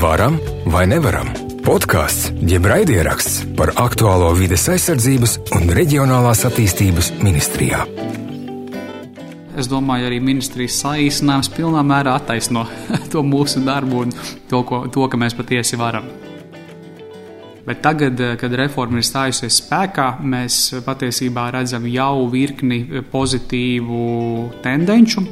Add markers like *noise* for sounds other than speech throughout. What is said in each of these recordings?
Varam vai nevaram? Podkāsts jeb raidieraksts par aktuālo vides aizsardzības un reģionālās attīstības ministrijā. Es domāju, arī ministrijas saīsinājums pilnā mērā attaisno *laughs* to mūsu darbu un to, ko, to, ka mēs patiesi varam. Bet tagad, kad reforma ir stājusies spēkā, mēs patiesībā redzam jau virkni pozitīvu tendenci.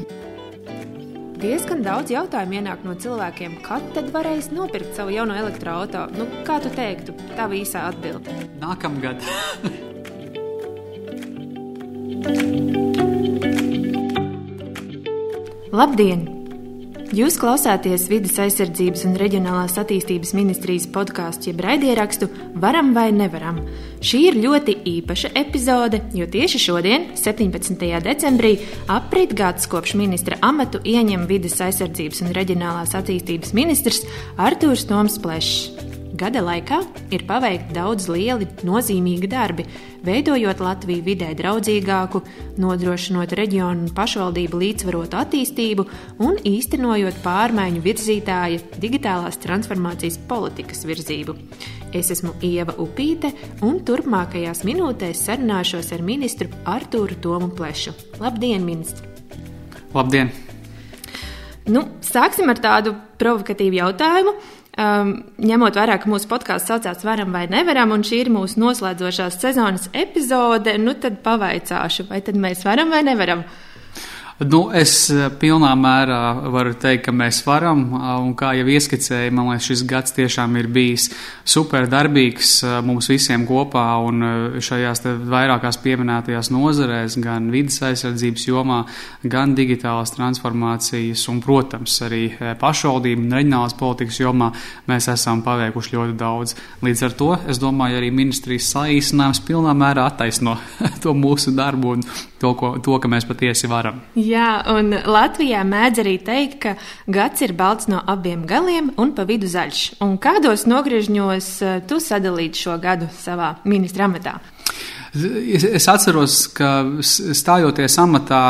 Diezgan daudz jautājumu ienāk no cilvēkiem, kad tad varēs nopirkt savu jauno elektroautorātu. Nu, kā tu teiktu, tā īsā atbilde? Nākamgad. Labdien! Jūs klausāties Vides aizsardzības un reģionālās attīstības ministrijas podkāstu, jeb raidierakstu Varam vai nevaram. Šī ir ļoti īpaša epizode, jo tieši šodien, 17. decembrī, aprit gads kopš ministra amatu ieņem Vides aizsardzības un reģionālās attīstības ministrs Artūrs Toms Plešs. Gada laikā ir paveikti daudz lieli, nozīmīgi darbi, veidojot Latviju vidē draudzīgāku, nodrošinot reģionu un pašvaldību līdzsvarotu attīstību un īstenojot pārmaiņu virzītāja digitālās transformācijas politikas virzību. Es esmu Ieva Upīte, un turpmākajās minūtēs sarunāšos ar ministru Artūru Tomu Plešu. Labdien, ministrs! Labdien! Nu, sāksim ar tādu provokatīvu jautājumu. Um, ņemot vērā, ka mūsu podkāsts saucās Varam vai Nevaram, un šī ir mūsu noslēdzošās sezonas epizode, nu tad pavaicāšu, vai tad mēs varam vai nevaram? Nu, es eh, pilnā mērā varu teikt, ka mēs varam, un kā jau ieskicēju, man liekas, šis gads tiešām ir bijis super darbīgs eh, mums visiem kopā, un šajās vairākās pieminētajās nozarēs, gan vidas aizsardzības jomā, gan digitālās transformācijas, un, protams, arī pašvaldību un reģionālās politikas jomā mēs esam paveikuši ļoti daudz. Līdz ar to, es domāju, arī ministrijas saīsinājums pilnā mērā attaisno *laughs* to mūsu darbu un to, ko, to, ka mēs patiesi varam. Jā, un Latvijā mēdz arī teikt, ka gads ir balts no abiem galiem un pa vidu zaļš. Un kādos nogriežņos eh, tu sadalīji šo gadu savā ministra amatā? Es, es atceros, ka stājoties amatā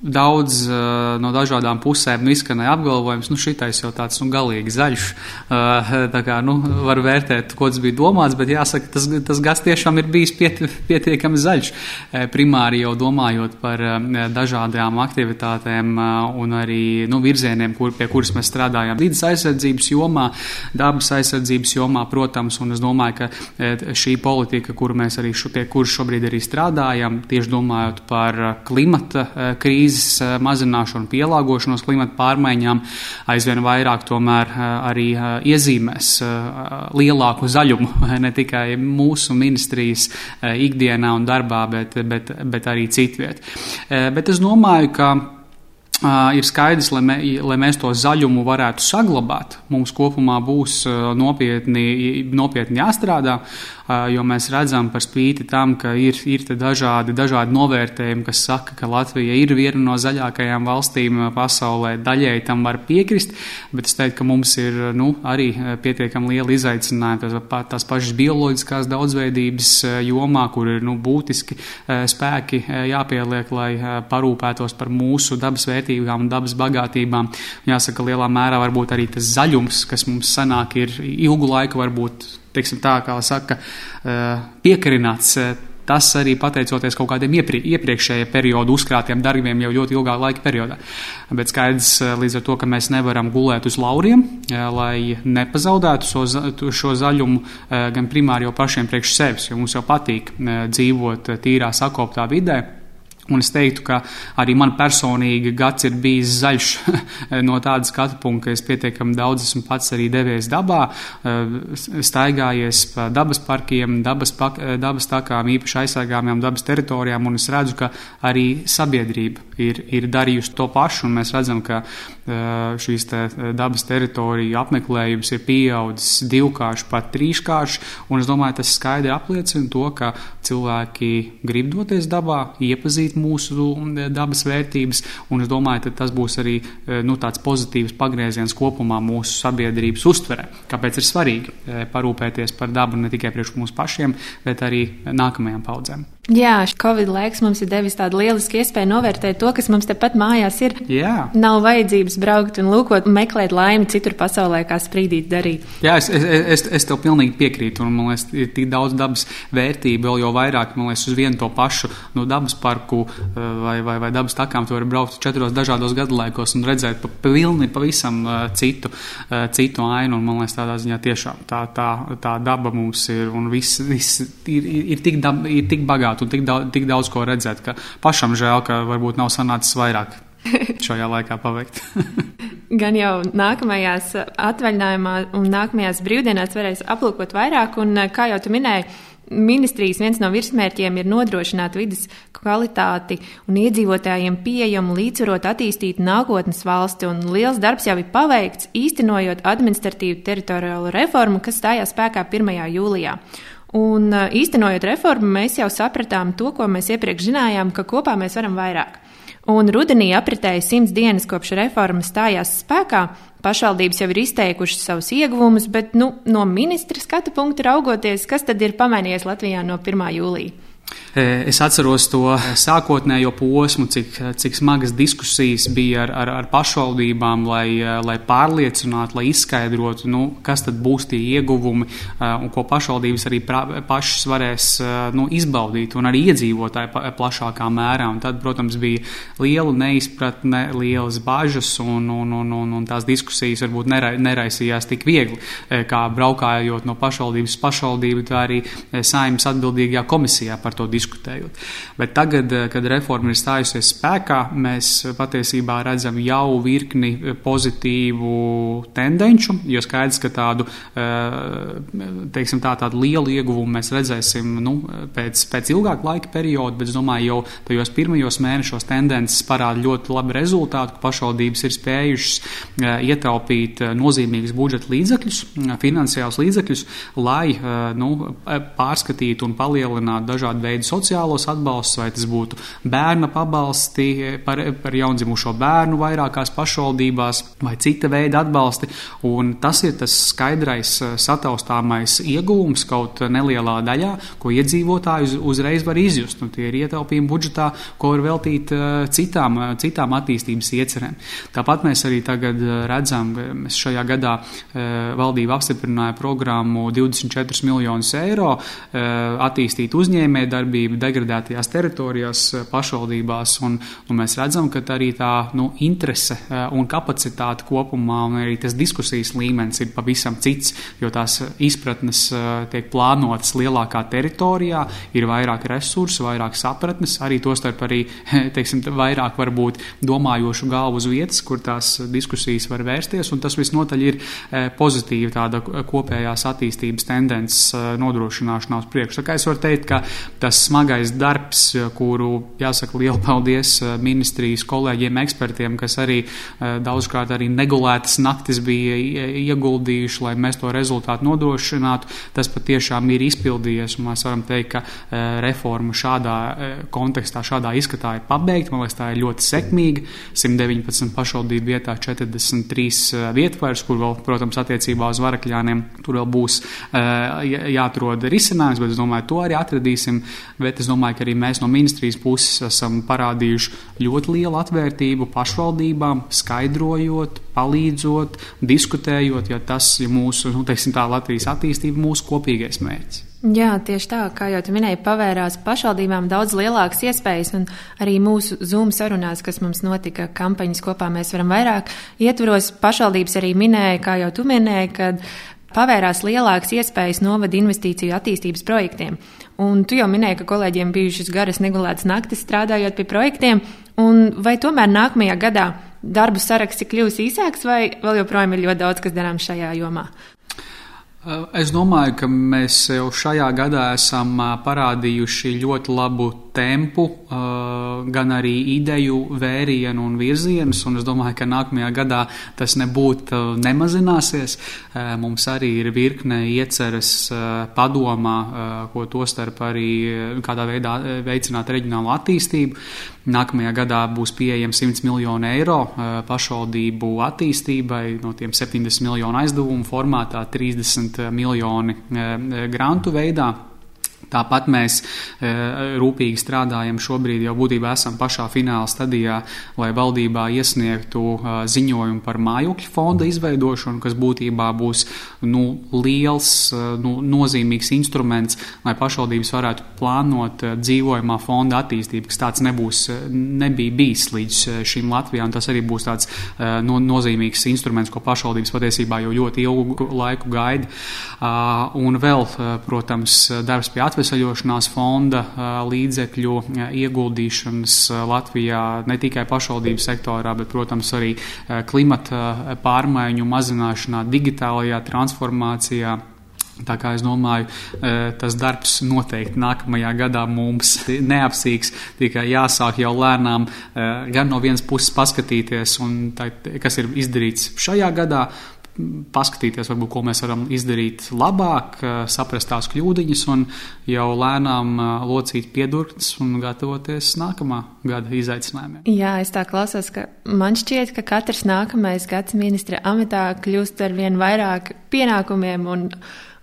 daudz uh, no dažādām pusēm nu, izskanēja apgalvojums, nu, šitais jau tāds nu, galīgi zaļš. Uh, tā kā nu, var vērtēt, ko tas bija domāts, bet jāsaka, tas, tas gads tiešām ir bijis piet, pietiekami zaļš. Uh, primāri jau domājot par uh, dažādām aktivitātēm uh, un arī nu, virzieniem, kur, pie kuras mēs strādājam. Vides aizsardzības jomā, dabas aizsardzības jomā, protams, un es domāju, ka uh, šī politika, kuru mēs arī šo, pie kuras šobrīd arī strādājam, tieši domājot par klimata krīzi, krīzes eh, mazināšanu, pielāgošanos klimata pārmaiņām, aizvien vairāk tomēr eh, arī eh, iezīmēs lielāku zaļumu *laughs* ne tikai mūsu ministrijas ikdienā un darbā, bet, bet, bet arī citviet. Bet es domāju, ka ir skaidrs, lai, mē, lai mēs to zaļumu varētu saglabāt, mums kopumā būs nopietni, nopietni jāstrādā, jo mēs redzam par spīti tam, ka ir, ir dažādi, dažādi novērtējumi, kas saka, ka Latvija ir viena no zaļākajām valstīm pasaulē. Daļēji tam var piekrist, bet es teiktu, ka mums ir nu, arī pietiekami liela izaicinājuma tās, pašas bioloģiskās daudzveidības jomā, kur ir nu, būtiski spēki jāpieliek, lai parūpētos par mūsu dabas vērtībām un dabas bagātībām. Jāsaka, lielā mērā varbūt arī tas zaļums, kas mums sanāk, ir ilgu laiku varbūt, teiksim tā, kā saka, eh, piekarināts. Eh, tas arī pateicoties kaut kādiem ieprie, iepriekšējā perioda uzkrātiem darbiem jau ļoti ilgā laika periodā. Bet skaidrs eh, līdz ar to, ka mēs nevaram gulēt uz lauriem, lai nepazaudētu šo, šo zaļumu gan primāri jau pašiem priekš sevis, jo mums jau patīk dzīvot tīrā sakoptā vidē. Un es teiktu, ka arī man personīgi gads ir bijis zaļš *laughs* no tāda skatu punkta, ka es pietiekami daudz esmu pats arī devies dabā, eh, staigājies pa dabas parkiem, dabas, pak, eh, dabas takām, īpaši aizsargāmajām dabas teritorijām, un es redzu, ka arī sabiedrība ir, ir darījusi to pašu, un mēs redzam, ka eh, šīs te dabas teritoriju apmeklējums ir pieaudzis divkārši, pat trīskārši, un es domāju, tas skaidri apliecina to, ka cilvēki grib doties dabā, iepazīt mūsu dabas vērtības, un es domāju, tas būs arī e, nu, tāds pozitīvs pagrieziens kopumā mūsu sabiedrības uztverē. Kāpēc ir svarīgi e, parūpēties par dabu ne tikai priekš mums pašiem, bet arī nākamajām paudzēm. Jā, Covid laiks mums ir devis tādu lielisku iespēju novērtēt to, kas mums tepat mājās ir. Jā. Nav vajadzības braukt un lūkot, meklēt laimi citur pasaulē, kā sprīdīt darīt. Jā, es, es, es, es tev pilnīgi piekrītu, un man liekas, ir tik daudz dabas vērtību, vēl jau vairāk, man liekas, uz vienu to pašu no dabas parku eh, vai, vai, vai dabas takām tu vari braukt četros dažādos gadalaikos un redzēt pa pilni pavisam eh, citu, eh, citu ainu, un man liekas, tādā ziņā tiešām tā, tā, tā daba mums ir, un viss, viss ir, ir, ir tik, dab, ir tik bagāta runāt un tik daudz, tik daudz ko redzēt, ka pašam žēl, ka varbūt nav sanācis vairāk *laughs* šajā laikā paveikt. *laughs* Gan jau nākamajās atvaļinājumā un nākamajās brīvdienās varēs aplūkot vairāk, un kā jau tu minēji, Ministrijas viens no virsmērķiem ir nodrošināt vidas kvalitāti un iedzīvotājiem pieejamu, līdzsvarot attīstīt nākotnes valsti, un liels darbs jau ir paveikts, īstenojot administratīvu teritoriālo reformu, kas stājās spēkā 1. jūlijā. Un īstenojot reformu, mēs jau sapratām to, ko mēs iepriekš zinājām, ka kopā mēs varam vairāk. Un rudenī apritēja simts dienas kopš reforma stājās spēkā. Pašvaldības jau ir izteikušas savus ieguvumus, bet nu, no ministra skatu punkta raugoties, kas tad ir pamainījies Latvijā no 1. jūlija? Es atceros to sākotnējo posmu, cik, cik smagas diskusijas bija ar, ar, ar pašvaldībām, lai, lai pārliecinātu, lai izskaidrotu, nu, kas tad būs tie ieguvumi un ko pašvaldības arī pra, pašas varēs nu, izbaudīt, un arī iedzīvotāji plašākā mērā. Un tad, protams, bija liela neizpratne, lielas bažas, un, un, un, un, un tās diskusijas varbūt nera, neraisījās tik viegli, kā braukājot no pašvaldības pašvaldību, tā arī saimnes atbildīgajā komisijā par to diskutēt diskutējot. Bet tagad, eh, kad reforma ir stājusies spēkā, mēs patiesībā redzam jau virkni eh, pozitīvu tendenču, jo skaidrs, ka tādu, eh, teiksim, tā, tādu lielu ieguvumu mēs redzēsim nu, pēc, pēc ilgāka laika perioda, bet es domāju, jau tajos pirmajos mēnešos tendences parāda ļoti labu rezultātu, ka pašvaldības ir spējušas ietaupīt nozīmīgus budžeta līdzekļus, finansiālus līdzekļus, lai nu, pārskatītu un palielinātu dažādu veidu sociālos atbalstus, vai tas būtu bērna pabalsti par, par jaundzimušo bērnu vairākās pašvaldībās, vai cita veida atbalsti. Un tas ir tas skaidrais, eh, sataustāmais iegūms kaut nelielā daļā, ko iedzīvotāji uz, uzreiz var izjust. Un tie ir ietaupījumi budžetā, ko var veltīt eh, citām, eh, citām attīstības iecerēm. Tāpat mēs arī tagad redzam, mēs šajā gadā valdība apstiprināja programmu 24 miljonus eiro attīstīt uzņēmējdarbību darbība degradētajās teritorijās, eh, pašvaldībās. Un, un mēs redzam, ka arī tā nu, interese eh, un kapacitāte kopumā, un arī tas diskusijas līmenis ir pavisam cits, jo tās izpratnes eh, tiek plānotas lielākā teritorijā, ir vairāk resursu, vairāk sapratnes, arī tostarp arī *laughs* teiksim, vairāk varbūt domājošu galvu uz vietas, kur tās diskusijas var vērsties, tas visnotaļ ir pozitīva tāda kopējās attīstības tendences nodrošināšanā uz priekšu. Tā kā es varu teikt, ka tas smagais darbs, kuru jāsaka lielu paldies eh, ministrijas kolēģiem, ekspertiem, kas arī eh, daudzkārt arī negulētas naktis bija ieguldījuši, lai mēs to rezultātu nodrošinātu. Tas patiešām ir izpildījies, mēs varam teikt, ka eh, reforma šādā kontekstā, šādā izskatā ir pabeigta. Man liekas, tā ir ļoti sekmīga. 119 pašvaldību vietā 43 vietvairs, kur vēl, protams, attiecībā uz varakļāniem tur vēl būs jāatrod risinājums, bet es domāju, to arī atradīsim bet es domāju, ka arī mēs no ministrijas puses esam parādījuši ļoti lielu atvērtību pašvaldībām, skaidrojot, palīdzot, diskutējot, jo tas ir mūsu, nu, teiksim tā, Latvijas attīstība, mūsu kopīgais mērķis. Jā, tieši tā, kā jau minēji, pavērās pašvaldībām daudz lielākas iespējas, un arī mūsu Zoom sarunās, kas mums notika kampaņas kopā, mēs varam vairāk ietvaros. Pašvaldības arī minēja, kā jau tu minēji, kad pavērās lielākas iespējas novada investīciju attīstības projektiem. Un tu jau minēji, ka kolēģiem bijušas garas negulētas naktis strādājot pie projektiem, un vai tomēr nākamajā gadā darbu saraksts kļuvis īsāks, vai vēl joprojām ir ļoti daudz, kas darāms šajā jomā? Es domāju, ka mēs jau šajā gadā esam parādījuši ļoti labu tempu, gan arī ideju vērienu un virzienus, un es domāju, ka nākamajā gadā tas nebūtu nemazināsies. Mums arī ir virkne ieceras padomā, ko tostarp arī kādā veidā veicināt reģionālo attīstību. Nākamajā gadā būs pieejams 100 miljonu eiro pašvaldību attīstībai, no tiem 70 miljonu aizdevumu formātā, 30 miljoni grantu veidā. Tāpat mēs e, rūpīgi strādājam šobrīd, jau būtībā esam pašā fināla stadijā, lai valdībā iesniegtu e, ziņojumu par mājokļu fonda izveidošanu, kas būtībā būs nu, liels, e, nu, nozīmīgs instruments, lai pašvaldības varētu plānot dzīvojamā fonda attīstību, kas tāds nebūs, nebija bijis līdz šim Latvijā, tas arī būs tāds no, nozīmīgs instruments, ko pašvaldības patiesībā jau ļoti ilgu laiku gaida. Un vēl, protams, darbs pie atvesaļošanās fonda līdzekļu ieguldīšanas Latvijā ne tikai pašvaldību sektorā, bet, protams, arī klimata pārmaiņu mazināšanā, digitālajā transformācijā. Tā kā es domāju, tas darbs noteikti nākamajā gadā mums *laughs* neapsīks, tikai jāsāk jau lēnām gan no vienas puses paskatīties, tā, kas ir izdarīts šajā gadā, paskatīties, varbūt, ko mēs varam izdarīt labāk, eh, saprast tās kļūdiņas un jau lēnām eh, locīt piedurknes un gatavoties nākamā gada izaicinājumiem. Jā, es tā klausos, ka man šķiet, ka katrs nākamais gads ministra amatā kļūst ar vien vairāk pienākumiem un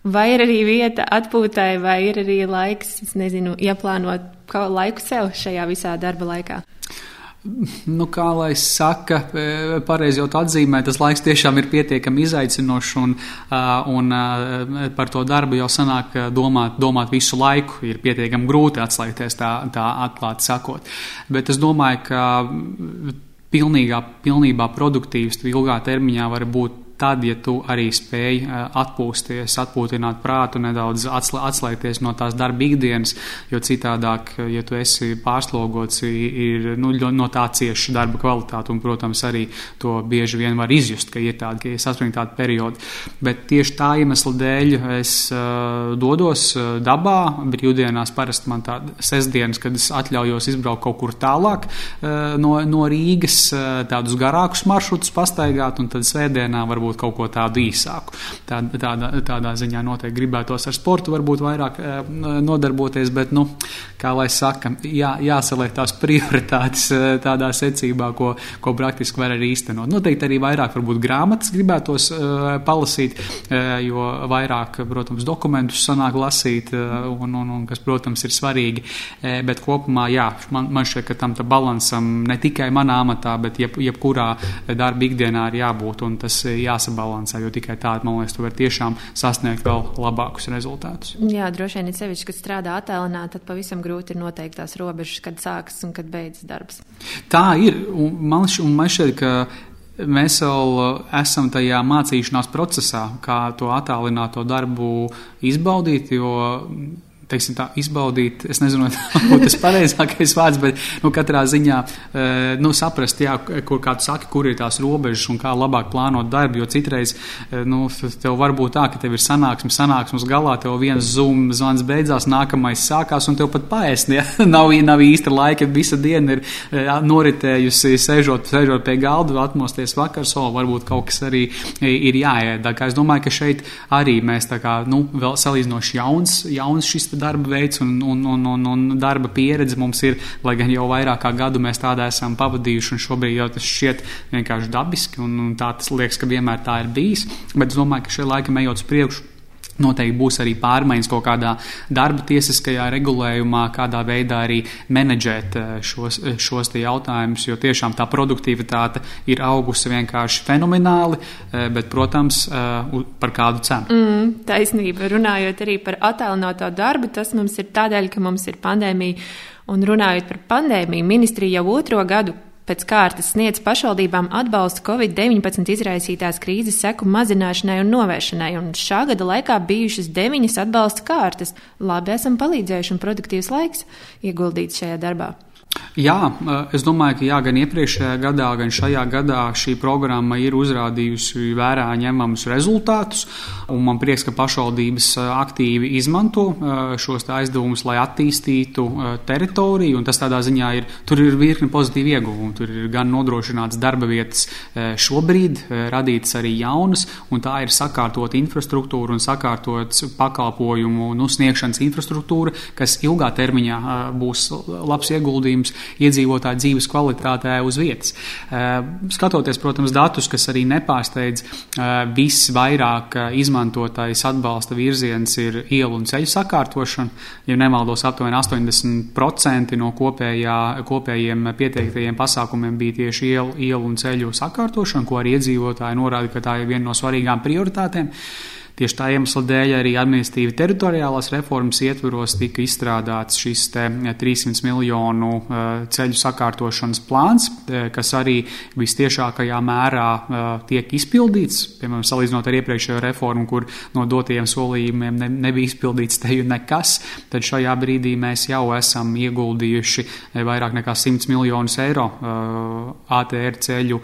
vai ir arī vieta atpūtai, vai ir arī laiks, es nezinu, ieplānot laiku sev šajā visā darba laikā. Nu, kā lai saka, e, pareizi jau atzīmē, tas laiks tiešām ir pietiekami izaicinošs, un, un par to darbu jau sanāk domāt, domāt visu laiku. Ir pietiekami grūti atslēgties tā, tā atklāti sakot. Bet es domāju, ka pilnīgā, pilnībā produktīvs ilgā termiņā var būt tad, ja tu arī spēj atpūsties, atpūtināt prātu, nedaudz atslēgties no tās darba ikdienas, jo citādāk, ja tu esi pārslogots, ir nu, no tā cieši darba kvalitāte, un, protams, arī to bieži vien var izjust, ka ir tādi, ka ir saspringti tādi periodi. Bet tieši tā iemesla dēļ es uh, dodos dabā, brīvdienās parasti man tāda sestdienas, kad es atļaujos izbraukt kaut kur tālāk uh, no, no Rīgas, uh, tādus garākus maršrutus pastaigāt, un tad svētdienā varbūt varbūt kaut ko tādu īsāku. Tā, tādā, tādā ziņā noteikti gribētos ar sportu varbūt vairāk eh, nodarboties, bet, nu, kā lai saka, jā, jāsaliek tās prioritātes eh, tādā secībā, ko, ko praktiski var arī īstenot. Noteikti arī vairāk varbūt grāmatas gribētos uh, palasīt, jo vairāk, protams, dokumentus sanāk lasīt, un, un, un kas, protams, ir svarīgi. Bet kopumā, jā, man, man šķiet, ka tam balansam ne tikai manā amatā, bet jeb, jebkurā darba ikdienā ir jābūt, un tas jā, jāsabalansē, jo tikai tādā, man liekas, tu vari tiešām sasniegt vēl labākus rezultātus. Jā, droši vien ir sevišķi, kad strādā attēlināt, tad pavisam grūti ir noteikt tās robežas, kad sākas un kad beidzas darbs. Tā ir, un man, un man šķiet, ka mēs vēl esam tajā mācīšanās procesā, kā to attālināto darbu izbaudīt, jo teiksim, tā, izbaudīt, es nezinu, *laughs* vai tas pareizākais vārds, bet nu, katrā ziņā eh, nu, saprast, jā, kur, kā tu saki, kur ir tās robežas un kā labāk plānot darbu. Jo citreiz eh, nu, tev var būt tā, ka tev ir sanāksme, sanāksmes galā, tev viens zoom zvans beidzās, nākamais sākās, un tev pat paēst, ja *laughs* nav, nav īsta laika, visa diena ir eh, noritējusi, sēžot, sēžot pie galda, atmosties vakars, o varbūt kaut kas arī ir jāēd. Es domāju, ka šeit arī mēs tā kā, nu, vēl salīdzinoši jauns, jauns šis darba veids un, un, un, un, un darba pieredze mums ir, lai gan jau vairāk kā gadu mēs tādā esam pavadījuši, un šobrīd jau tas šķiet vienkārši dabiski, un, un tā tas liekas, ka vienmēr tā ir bijis. Bet es domāju, ka šie laiki ejot uz priekšu Noteikti būs arī pārmaiņas kaut kādā darba tiesiskajā regulējumā, kādā veidā arī menedžēt eh, šos, eh, šos jautājumus, jo tiešām tā produktivitāte ir augusi vienkārši fenomenāli, eh, bet, protams, par kādu cenu. Mm, taisnība, runājot arī par attēlināto darbu, tas mums ir tādēļ, ka mums ir pandēmija, un runājot par pandēmiju, ministrija jau otro gadu Pēc kārtas sniedz pašvaldībām atbalstu Covid-19 izraisītās krīzes seku mazināšanai un novēršanai, un šā gada laikā bijušas deviņas atbalsta kārtas. Labi, esam palīdzējuši un produktīvs laiks ieguldīts šajā darbā. Jā, es domāju, ka jā, gan iepriekšējā gadā, gan šajā gadā šī programma ir uzrādījusi vērā ņemamus rezultātus. Man prieks, ka pašvaldības aktīvi izmanto šos aizdevumus, lai attīstītu teritoriju. Tas tādā ziņā ir, tur ir virkni pozitīvi ieguvumi. Tur ir gan nodrošināts darba vietas šobrīd, radītas arī jaunas, un tā ir sakārtot infrastruktūra un sakārtots pakalpojumu nu, sniegšanas infrastruktūra, kas ilgā termiņā būs labs ieguldījums ieguldījums iedzīvotāju dzīves kvalitātē uz vietas. Skatoties, protams, datus, kas arī nepārsteidz, visvairāk izmantotais atbalsta virziens ir ielu un ceļu sakārtošana. Ja nemaldos, aptuveni 80% no kopējā, kopējiem pieteiktajiem pasākumiem bija tieši ielu, ielu un ceļu sakārtošana, ko arī iedzīvotāji norāda, ka tā ir viena no svarīgām prioritātēm. Tieši tā iemesla dēļ arī administratīvi teritoriālās reformas ietvaros tika izstrādāts šis 300 miljonu ceļu sakārtošanas plāns, kas arī vistiešākajā mērā tiek izpildīts. Piemēram, salīdzinot ar iepriekšējo reformu, kur no dotajiem solījumiem ne, nebija izpildīts teju nekas, tad šajā brīdī mēs jau esam ieguldījuši vairāk nekā 100 miljonus eiro ATR ceļu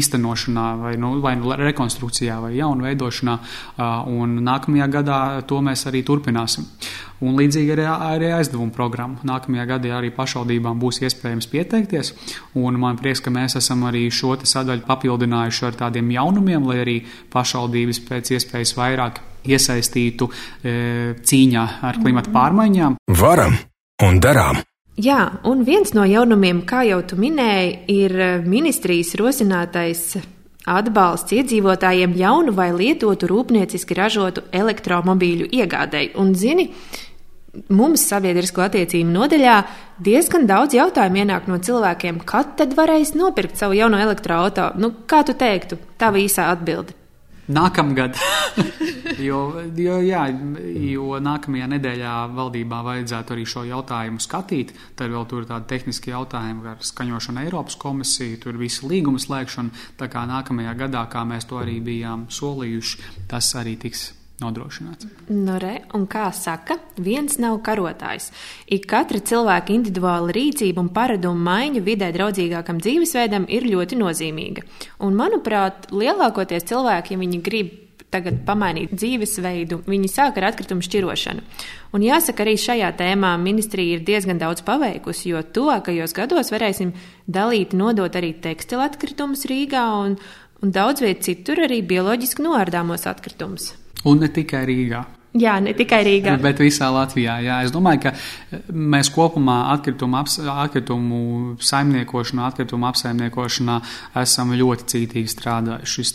īstenošanā vai, nu, vai nu rekonstrukcijā vai jaunu veidošanā veidošanā, un nākamajā gadā to mēs arī turpināsim. Un līdzīgi arī, arī aizdevuma programma. Nākamajā gadā arī pašvaldībām būs iespējams pieteikties, un man prieks, ka mēs esam arī šo sadaļu papildinājuši ar tādiem jaunumiem, lai arī pašvaldības pēc iespējas vairāk iesaistītu e, cīņā ar klimatu pārmaiņām. Varam un darām! Jā, un viens no jaunumiem, kā jau tu minēji, ir ministrijas rosinātais atbalsts iedzīvotājiem jaunu vai lietotu rūpnieciski ražotu elektromobīļu iegādēji. Un, zini, mums sabiedrisko attiecību nodaļā diezgan daudz jautājumu ienāk no cilvēkiem, kad tad varēs nopirkt savu jauno elektroautorātu. Nu, kā tu teiktu, tā īsā atbilde? Nākamgad, *laughs* jo, jo, jā, jo nākamajā nedēļā valdībā vajadzētu arī šo jautājumu skatīt. Tad vēl tur ir tādi tehniski jautājumi ar skaņošanu Eiropas komisiju, tur visu līgumu slēgšanu. Tā kā nākamajā gadā, kā mēs to arī bijām solījuši, tas arī tiks nodrošināts. Nu, re, un kā saka, viens nav karotājs. Ik katra cilvēka individuāla rīcība un paradumu maiņa vidē draudzīgākam dzīvesveidam ir ļoti nozīmīga. Un, manuprāt, lielākoties cilvēki, ja viņi grib tagad pamainīt dzīvesveidu, viņi sāk ar atkritumu šķirošanu. Un jāsaka, arī šajā tēmā ministrija ir diezgan daudz paveikusi, jo tuvākajos gados varēsim dalīt, nodot arī tekstilu atkritumus Rīgā un, un daudz viet citur arī bioloģiski noārdāmos atkritumus. Un ne tikai Rīgā. Jā, ne tikai Rīgā. Bet visā Latvijā. Jā. Es domāju, ka eh, mēs kopumā atkritumu, aps, atkritumu saimniekošanā, atkritumu apsaimniekošanā esam ļoti cītīgi strādājuši. Šis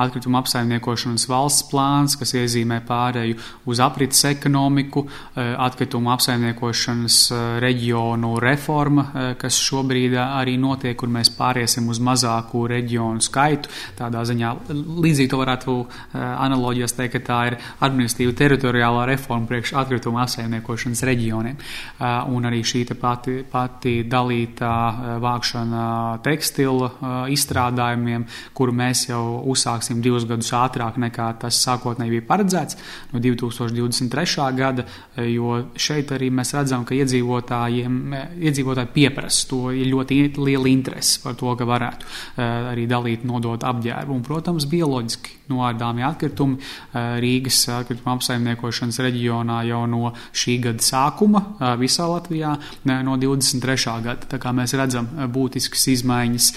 atkritumu apsaimniekošanas valsts plāns, kas iezīmē pārēju uz aprits ekonomiku, eh, atkritumu apsaimniekošanas eh, reģionu reforma, kas šobrīd arī notiek, kur mēs pāriesim uz mazāku reģionu skaitu. Tādā ziņā līdzīgi to varētu analoģijas teikt, ka tā ir administratīva teritorija teritoriālā reforma priekš atkrituma apsaimniekošanas reģioniem. Un arī šī pati, pati dalītā vākšana tekstila izstrādājumiem, kuru mēs jau uzsāksim divus gadus ātrāk nekā tas sākotnēji bija paredzēts, no 2023. gada, jo šeit arī mēs redzam, ka iedzīvotājiem, iedzīvotāji pieprasa to, ir ļoti liela interese par to, ka varētu arī dalīt, nodot apģērbu. Un, protams, bioloģiski noārdāmie atkritumi Rīgas atkrituma apsaimniekošanas reģionā jau no šī gada sākuma visā Latvijā, no 23. gada. Tā kā mēs redzam būtiskas izmaiņas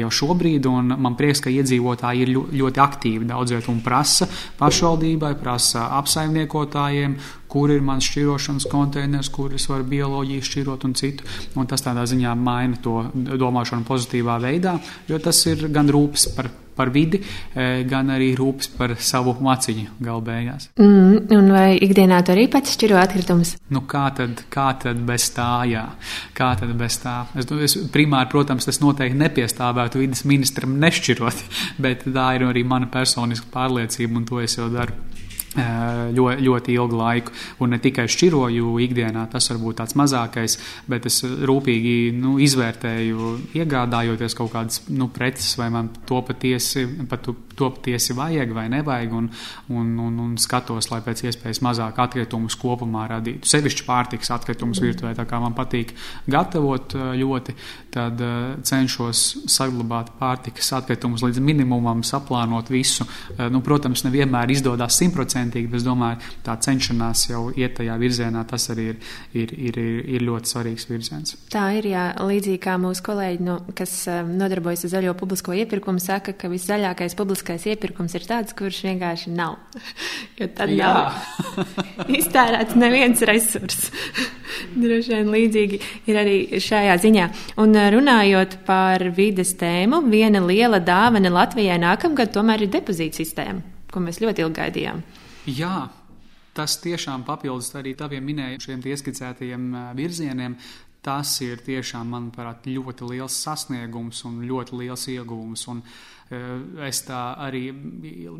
jau šobrīd, un man prieks, ka iedzīvotāji ir ļoti aktīvi daudz vietu un prasa pašvaldībai, prasa apsaimniekotājiem, kur ir mans šķirošanas konteiners, kur es varu bioloģiju šķirot un citu. Un tas tādā ziņā maina to domāšanu pozitīvā veidā, jo tas ir gan rūpes par par vidi, e, gan arī rūpes par savu maciņu galbeigās. Mm, un vai ikdienā tu arī pats šķiro atkritumus? Nu, kā tad, kā tad bez tā, jā? Kā tad bez tā? Es, es primāri, protams, tas noteikti nepiestāvētu vidas ministram nešķirot, *laughs* bet tā ir arī mana personiska pārliecība, un to es jau daru ļoti, ļoti ilgu laiku. Un ne tikai šķiroju ikdienā, tas varbūt tāds mazākais, bet es rūpīgi nu, izvērtēju, iegādājoties kaut kādas nu, preces, vai man to patiesi, pat to patiesi vajag vai nevajag, un, un, un, un skatos, lai pēc iespējas mazāk atkritumus kopumā radītu. Sevišķi pārtiks atkritumus virtuvē, tā kā man patīk gatavot ļoti, tad cenšos saglabāt pārtikas atkritumus līdz minimumam, saplānot visu. Nu, protams, nevienmēr izdodas simtprocentīgi bet es domāju, tā cenšanās jau iet tajā virzienā, tas arī ir, ir, ir, ir ļoti svarīgs virziens. Tā ir, jā, līdzīgi kā mūsu kolēģi, no, kas um, nodarbojas ar zaļo publisko iepirkumu, saka, ka viszaļākais publiskais publiskais iepirkums ir tāds, kurš vienkārši nav. *laughs* Jo tad Jā. nav *laughs* iztērēts neviens resurs. *laughs* Droši vien līdzīgi ir arī šajā ziņā. Un runājot par vides tēmu, viena liela dāvana Latvijai nākamgad tomēr ir depozīta sistēma, ko mēs ļoti ilgi gaidījām. Jā, tas tiešām papildus arī taviem minējušiem ieskicētajiem virzieniem. Tas ir tiešām, manuprāt, ļoti liels sasniegums un ļoti liels ieguvums. Un, Eh, es tā arī,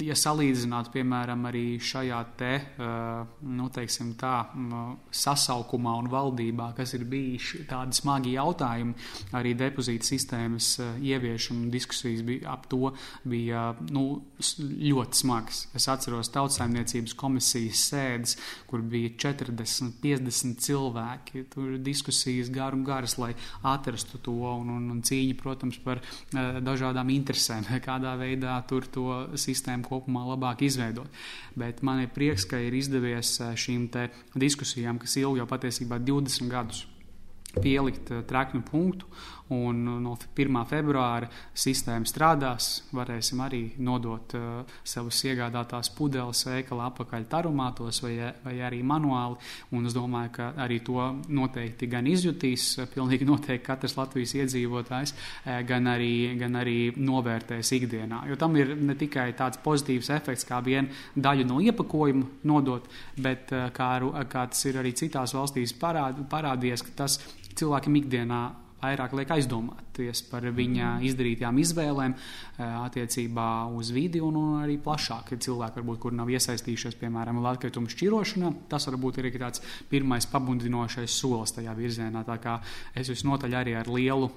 ja salīdzinātu, piemēram, arī šajā te, eh, nu, teiksim tā, sasaukumā un valdībā, kas ir bijuši tādi smagi jautājumi, arī depozīta sistēmas eh, ieviešana diskusijas bija ap to bija, nu, ļoti smagas. Es atceros tautsaimniecības komisijas sēdes, kur bija 40, 50 cilvēki, tur diskusijas gar un garas, lai atrastu to un, un, un cīņa, protams, par dažādām interesēm kādā veidā tur to sistēmu kopumā labāk izveidot. Bet man ir prieks, ka ir izdevies eh, šīm diskusijām, kas ilg jau patiesībā 20 gadus, pielikt eh, treknu punktu Un no 1. februāra sistēma strādās. Varēsim arī nodot uh, savus iegādātās pudeles veikala apakaļ tarumātos vai, vai arī manuāli. Un es domāju, ka arī to noteikti gan izjutīs, pilnīgi noteikti katrs Latvijas iedzīvotājs, eh, gan arī, gan arī novērtēs ikdienā. Jo tam ir ne tikai tāds pozitīvs efekts, kā viena daļa no iepakojuma nodot, bet uh, kā, kā tas ir arī citās valstīs parād, parādījies, ka tas cilvēkiem ikdienā vairāk liek aizdomāties par viņa izdarītajām izvēlēm eh, attiecībā uz vidi un, un arī plašāk. Cilvēki, varbūt, kur nav iesaistījušies, piemēram, atkritumu šķirošanā, tas varbūt ir tāds pirmais pabudinošais solis tajā virzienā. Tā kā es visnotaļ arī ar lielu.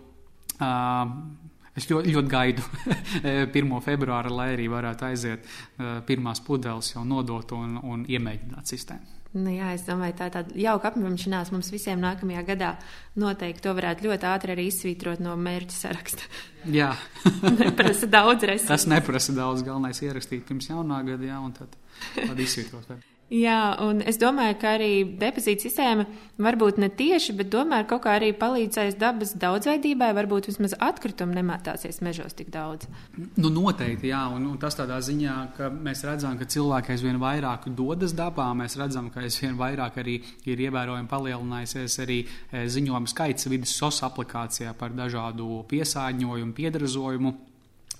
Uh, Es ļoti, ļoti gaidu *laughs* 1. februāra, lai arī varētu aiziet pirmās pudeles, jau nodot un, un iemēģināt sistēmu. Nu, jā, es domāju, tā ir tāda jauka apņemšanās mums visiem nākamajā gadā. Noteikti to varētu ļoti ātri arī izsvītrot no mērķa saraksta. Jā, *laughs* neprasa daudz resursu. Tas neprasa daudz. Galvenais ierakstīt pirms jaunā gada, jā, un tad, tad izsvītrot. Jā, un es domāju, ka arī depozīta sistēma varbūt ne tieši, bet tomēr kaut kā arī palīdzēs dabas daudzveidībai, varbūt vismaz atkritumi nemētāsies mežos tik daudz. Nu, noteikti, jā, un, un tas tādā ziņā, ka mēs redzam, ka cilvēki aizvien vairāk dodas dabā, mēs redzam, ka aizvien vairāk arī ir ievērojami palielinājusies arī e, ziņojumu skaits vidas SOS aplikācijā par dažādu piesārņojumu, piedrazojumu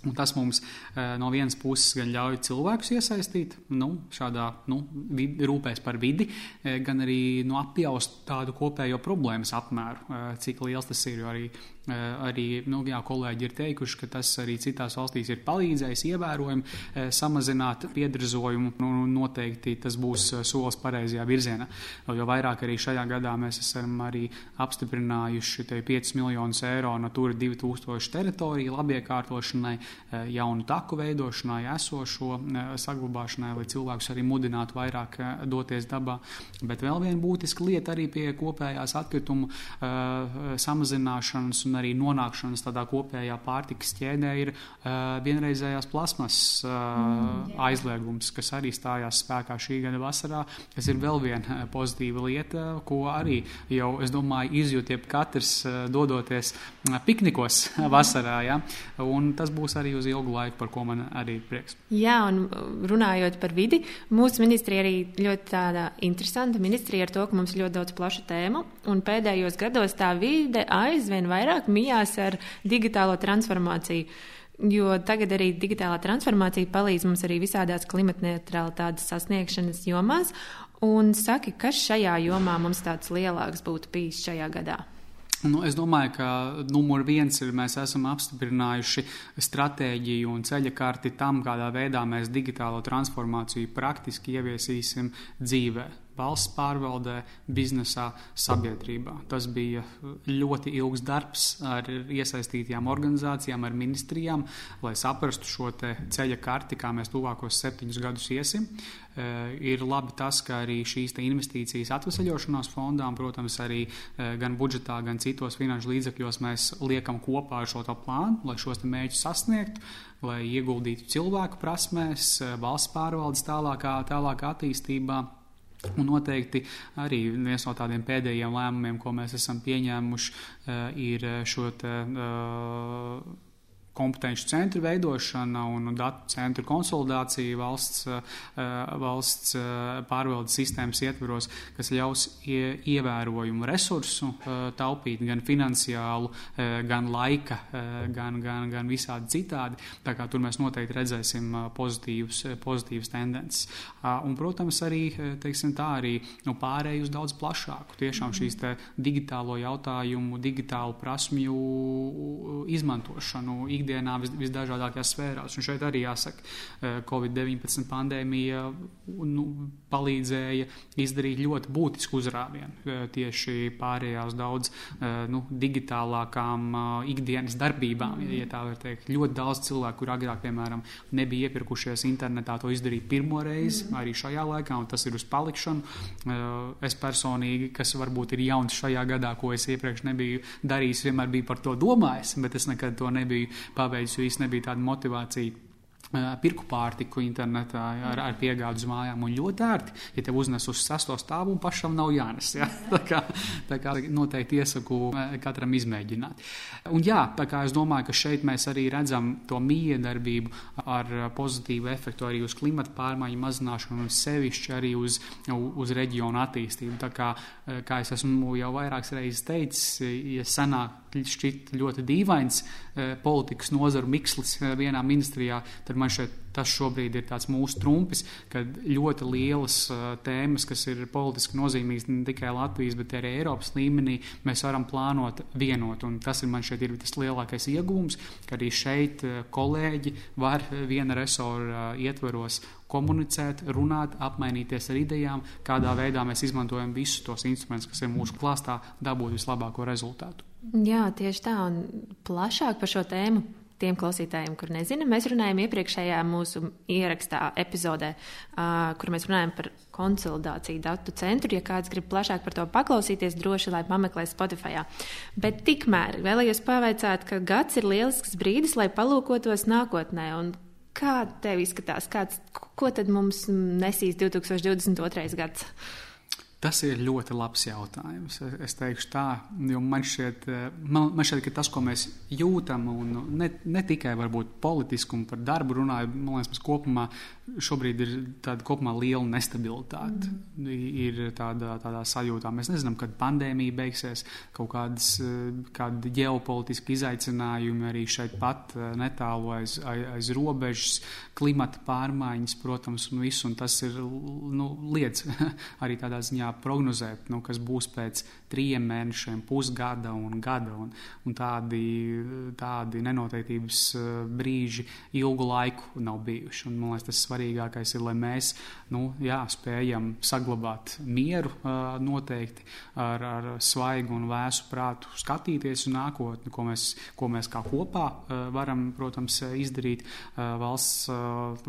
Un tas mums eh, no vienas puses gan ļauj cilvēkus iesaistīt nu, šādā nu, vid, rūpēs par vidi, eh, gan arī nu, apjaust tādu kopējo problēmas apmēru, eh, cik liels tas ir. Arī Eh, arī nu, jā, kolēģi ir teikuši, ka tas arī citās valstīs ir palīdzējis ievērojami samazināt piedrazojumu. Nu, noteikti tas būs solis pareizajā virzienā. Jo vairāk arī šajā gadā mēs esam arī apstiprinājuši 5 miljonus eiro Natura 2000 teritoriju labiekārtošanai, jaunu taku veidošanai, esošo saglabāšanai, lai cilvēkus arī mudinātu vairāk doties dabā. Bet vēl viena būtiska lieta arī pie kopējās atkritumu samazināšanas un arī nonākšanas tādā kopējā pārtikas ķēdē ir vienreizējās plasmas mm, aizliegums, kas arī stājās spēkā šī gada vasarā. Tas ir vēl viena pozitīva lieta, ko arī jau, es domāju, izjūtiet katrs dodoties piknikos *laughs* vasarā. Ja? Un tas būs arī uz ilgu laiku, par ko man arī prieks. Jā, un runājot par vidi, mūsu ministrija arī ļoti tāda interesanta ministrija ar to, ka mums ir ļoti daudz plašu tēmu, un pēdējos gados tā vide aizvien vairāk mijās ar digitālo transformāciju. Jo tagad arī digitālā transformācija palīdz mums arī visādās klimatneutralitātes sasniegšanas jomās. Un saki, kas šajā jomā mums tāds lielāks būtu bijis šajā gadā? Nu, es domāju, ka numur viens ir mēs esam apstiprinājuši stratēģiju un ceļa karti tam, kādā veidā mēs digitālo transformāciju praktiski ieviesīsim dzīvē valsts pārvaldē, biznesā, sabiedrībā. Tas bija ļoti ilgs darbs ar iesaistītajām organizācijām, ar ministrijām, lai saprastu šo ceļa karti, kā mēs tuvākos septiņus gadus iesim. E, ir labi tas, ka arī šīs investīcijas atvesaļošanās fondām, protams, arī e, gan budžetā, gan citos finanšu līdzekļos mēs liekam kopā ar šo plānu, lai šos mērķus sasniegtu, lai ieguldītu cilvēku prasmēs, e, valsts pārvaldes tālākā, tālākā attīstībā. Un noteikti arī viens no tādiem pēdējiem lēmumiem, ko mēs esam pieņēmuši, eh, ir šo te, uh, kompetenci centru veidošana un datu centru konsolidācija valsts, valsts pārvaldes sistēmas ietvaros, kas ļaus ievērojumu resursu taupīt gan finansiālu, gan laika, gan, gan, gan visādi citādi. Tā kā tur mēs noteikti redzēsim pozitīvas, pozitīvas tendences. Un, protams, arī, teiksim tā, arī nu, pārēj uz daudz plašāku tiešām šīs digitālo jautājumu, digitālu prasmju izmantošanu ikdienā vis, visdažādākajās sfērās. Un šeit arī jāsaka, eh, Covid-19 pandēmija nu, palīdzēja izdarīt ļoti būtisku uzrāvienu eh, tieši pārējā uz daudz eh, nu, digitālākām ikdienas darbībām. Ja tā var teikt, ļoti daudz cilvēku, kur agrāk, piemēram, nebija iepirkušies internetā, to izdarīt pirmo reizi, mm. arī šajā laikā, un tas ir uz palikšanu. Es personīgi, kas varbūt ir jauns šajā gadā, ko es iepriekš nebiju darījis, vienmēr biju par to domājis, bet es nekad to nebiju paveicis, jo īstenībā nebija tāda motivācija pirku pārtiku internetā ar, ar piegādu uz mājām. Un ļoti ērti, ja te uznes uz sesto stāvu un pašam nav jānes. Ja? *laughs* Tā, kā, tā kā noteikti iesaku katram izmēģināt. Un jā, tā kā es domāju, ka šeit mēs arī redzam to miedarbību ar pozitīvu efektu arī uz klimata pārmaiņu mazināšanu un sevišķi arī uz, uz reģionu attīstību. Tā kā, kā es esmu jau vairākas reizes teicis, ja sanāk šķiet ļoti dīvains politikas nozaru mikslis vienā ministrijā, tad man šeit tas šobrīd ir mūsu trumpis, kad ļoti lielas uh, tēmas, kas ir politiski nozīmīgas ne tikai Latvijas, bet arī Eiropas līmenī, mēs varam plānot vienot. Un tas ir man šeit ir tas lielākais iegūms, ka arī šeit uh, kolēģi var viena resora uh, ietveros komunicēt, runāt, apmainīties ar idejām, kādā veidā mēs izmantojam visus tos instrumentus, kas ir mūsu klāstā, dabūt vislabāko rezultātu. Jā, tieši tā, un plašāk par šo tēmu tiem klausītājiem, kur nezina, mēs runājam iepriekšējā mūsu ierakstā epizodē, uh, kur mēs runājam par konsolidāciju datu centru. Ja kāds grib plašāk par to paklausīties, droši lai pameklē Spotify. Bet tikmēr vēlējos pavaicāt, ka gads ir lielisks brīdis, lai palūkotos nākotnē. Kā tev izskatās, kāds, ko tad mums nesīs 2022. gads? Tas ir ļoti labs jautājums. Es teikšu tā, jo man šķiet, man, man šķiet ka tas, ko mēs jūtam, un ne, ne tikai varbūt politiski un par darbu runājot, man liekas, mēs kopumā šobrīd ir tāda kopumā liela nestabilitāte. Mm. Ir tāda, tādā sajūtā, mēs nezinām, kad pandēmija beigsies, kaut kādas kādi ģeopolitiski izaicinājumi arī šeit pat netālu aiz, aiz, aiz robežas, klimata pārmaiņas, protams, un viss, un tas ir nu, lietas *laughs* arī tādā ziņā prognozēt, nu, kas būs pēc trim mēnešiem, pusgada un gada. Un, un tādi, tādi nenoteiktības eh, brīži ilgu laiku nav bijuši. Un, man liekas, tas svarīgākais ir, lai mēs nu, jā, spējam saglabāt mieru eh, noteikti ar, ar svaigu un vēsu prātu skatīties uz nākotni, ko mēs, ko mēs kā kopā eh, varam, protams, izdarīt valsts,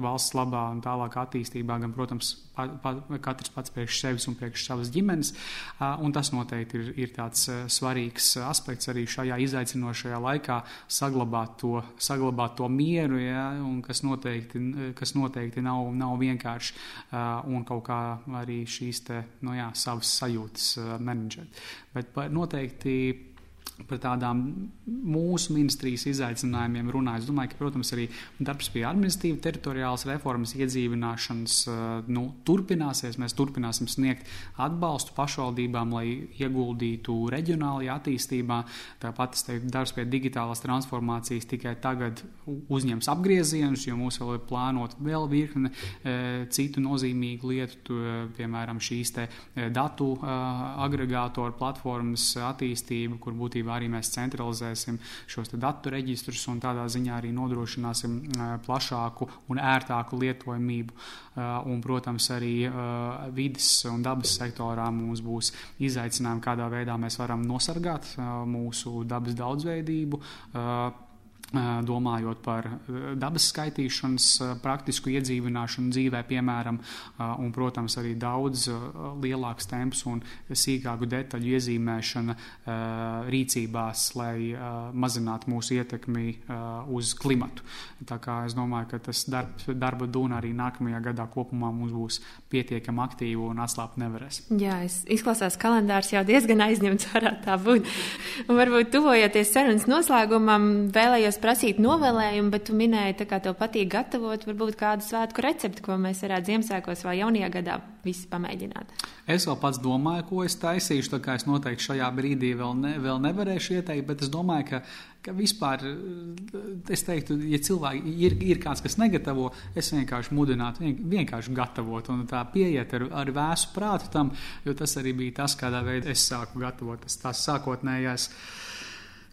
valsts labā un tālāk attīstībā, gan, protams, pa, pa, katrs pats priekš sevis un priekš savas ģimenes. Un tas noteikti ir, ir tāds svarīgs aspekts arī šajā izaicinošajā laikā saglabāt to, saglabāt to mieru, ja, kas noteikti, kas noteikti nav, nav vienkārši un kaut kā arī šīs te, nu jā, savas sajūtas menedžēt. Bet noteikti par tādām mūsu ministrijas izaicinājumiem runāju. Es domāju, ka, protams, arī darbs pie administratīva teritoriālas reformas iedzīvināšanas eh, nu, turpināsies. Mēs turpināsim sniegt atbalstu pašvaldībām, lai ieguldītu reģionālajā attīstībā. Tāpat es teiktu, darbs pie digitālās transformācijas tikai tagad uzņems apgriezienus, jo mums vēl ir plānot vēl virkne e, citu nozīmīgu lietu, tu, piemēram, šīs datu agregātoru platformas attīstību, kur būtībā arī mēs centralizēsim šos datu reģistrus un tādā ziņā arī nodrošināsim plašāku un ērtāku lietojamību. Un, protams, arī vidas un dabas sektorā mums būs izaicinājumi, kādā veidā mēs varam nosargāt mūsu dabas daudzveidību domājot par dabas skaitīšanas praktisku iedzīvināšanu dzīvē, piemēram, un, protams, arī daudz lielāks temps un sīkāku detaļu iezīmēšana rīcībās, lai mazinātu mūsu ietekmi uz klimatu. Tā kā es domāju, ka tas darb, darba dūna arī nākamajā gadā kopumā mums būs pietiekami aktīva un atslābt nevarēs. Jā, izklausās kalendārs jau diezgan aizņemts, varētu tā būt. Un varbūt tuvojoties sarunas noslēgumam, vēlējos prasīt novēlējumu, bet tu minēji, ka tev patīk gatavot varbūt kādu svētku recepti, ko mēs varētu Ziemassvētkos vai jaunajā gadā visi pamēģināt. Es vēl pats domāju, ko es taisīšu, tā kā es noteikti šajā brīdī vēl, ne, vēl nevarēšu ieteikt, bet es domāju, ka, ka vispār, es teiktu, ja cilvēki ir, ir kāds, kas negatavo, es vienkārši mudinātu vienkārši gatavot un tā pieiet ar, ar vēsu prātu tam, jo tas arī bija tas, kādā veidā es sāku gatavot, tas tās sākotnējās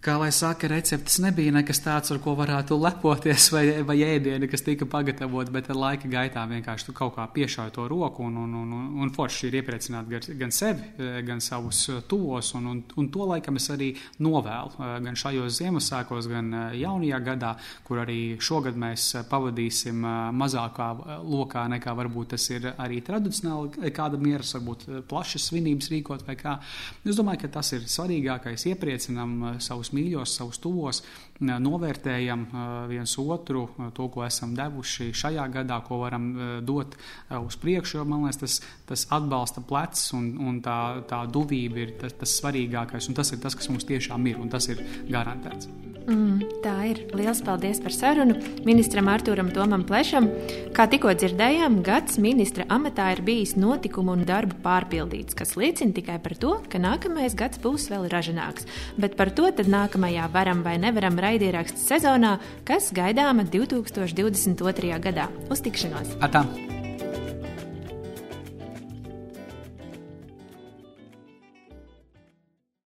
kā lai saka, receptes nebija nekas tāds, ar ko varētu lepoties, vai, vai ēdieni, kas tika pagatavot, bet ar laika gaitā vienkārši tu kaut kā piešāvi to roku un, un, un, un, forši ir iepriecināt gan, sevi, gan savus tuvos, un, un, un to laikam es arī novēlu gan šajos Ziemassvētkos, gan jaunajā gadā, kur arī šogad mēs pavadīsim mazākā lokā nekā varbūt tas ir arī tradicionāli kāda mieras, varbūt plašas svinības rīkot vai kā. Es domāju, ka tas ir svarīgākais, iepriecinam savus savus mīļos, savus tuvos, novērtējam viens otru, to, ko esam devuši šajā gadā, ko varam dot uz priekšu. Jo, man liekas, tas, tas atbalsta plecs un, un tā, tā duvība ir tas, tas svarīgākais, tas ir tas, kas mums tiešām ir, un tas ir garantēts. Mm, tā ir. Lielas paldies par sarunu ministram Artūram Tomam Plešam. Kā tikko dzirdējām, gads ministra amatā ir bijis notikumu un darbu pārpildīts, kas liecina tikai par to, ka nākamais gads būs vēl ražanāks. Bet par to tad nākamajā varam vai nevaram raidierakstu sezonā, kas gaidāma 2022. gadā. Uz tikšanos! Atā.